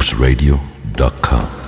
loopsradio.com.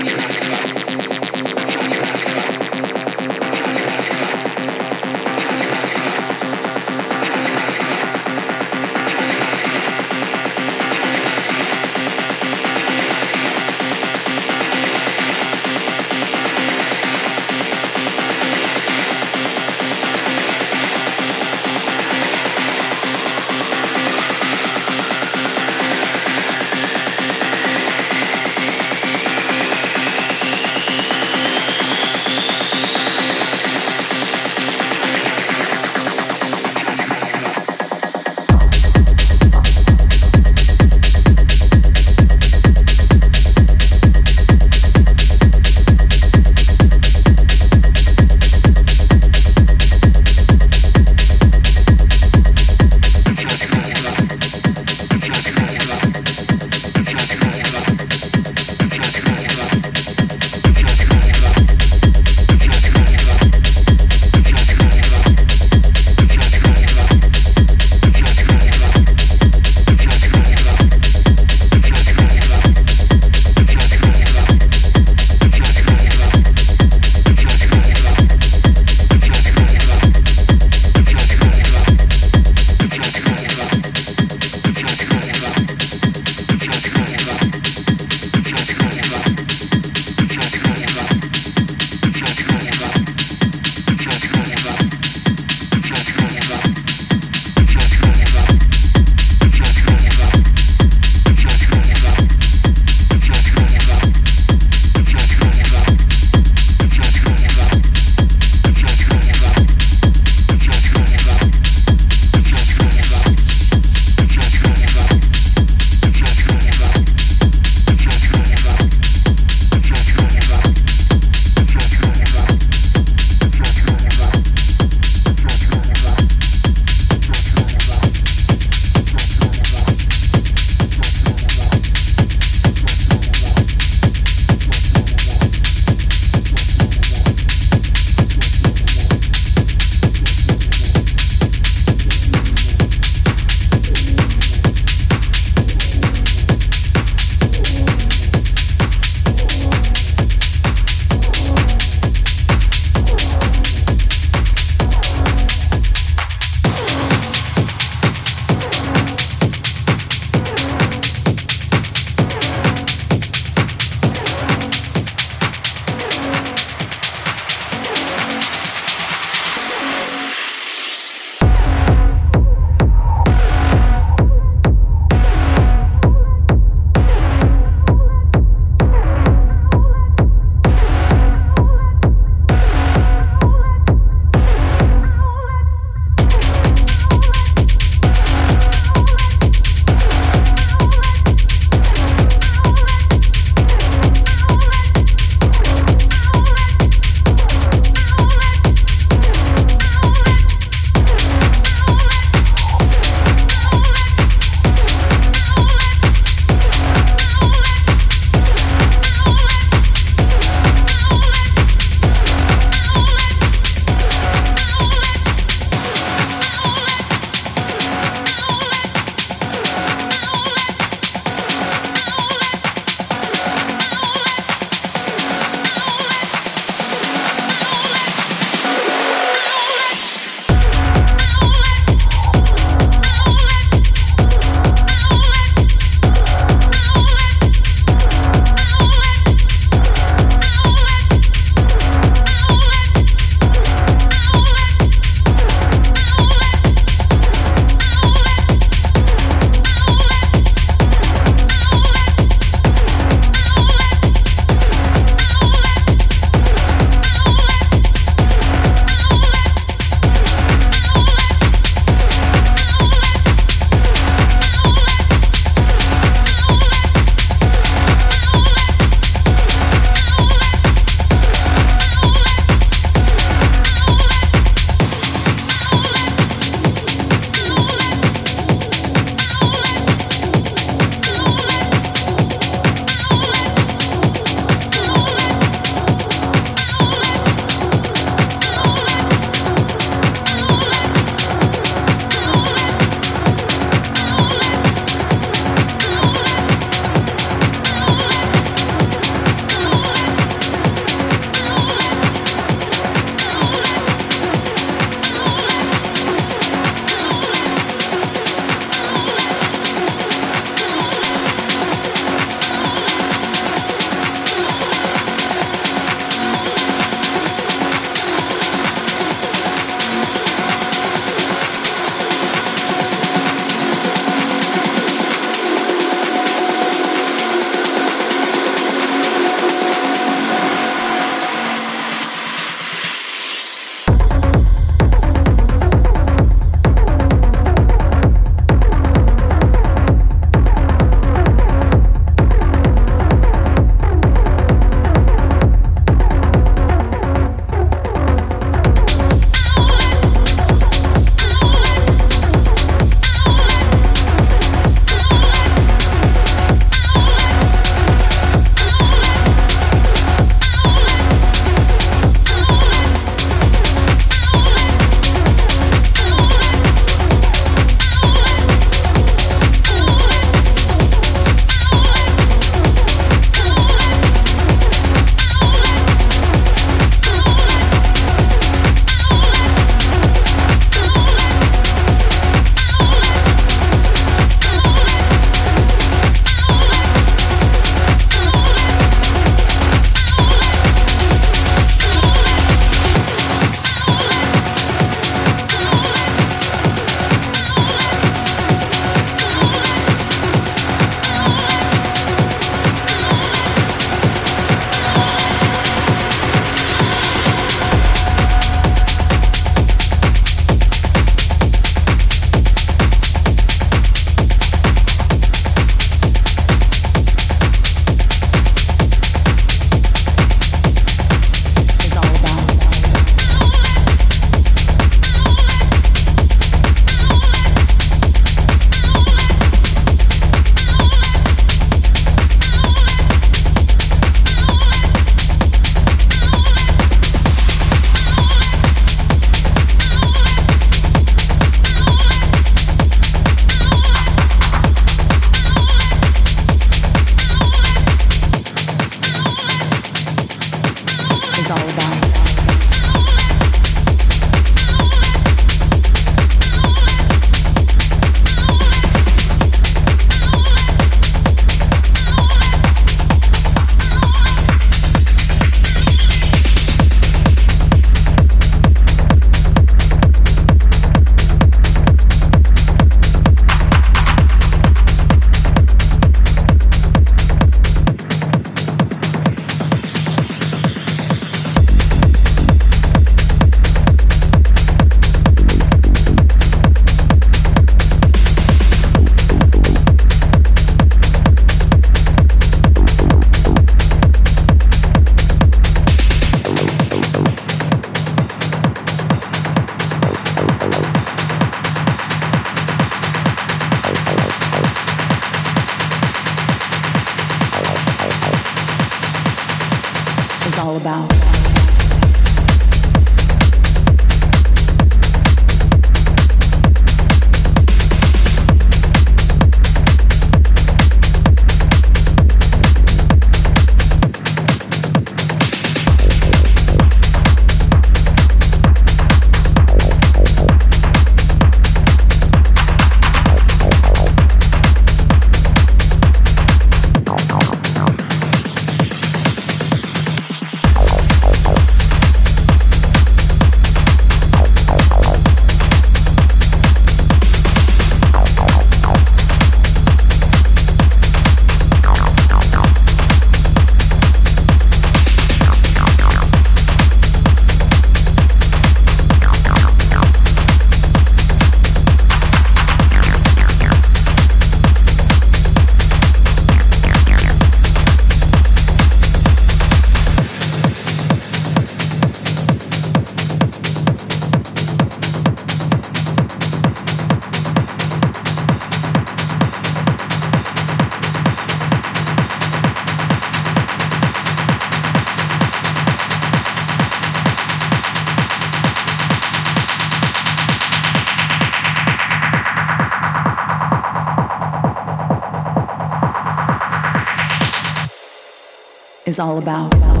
is all about.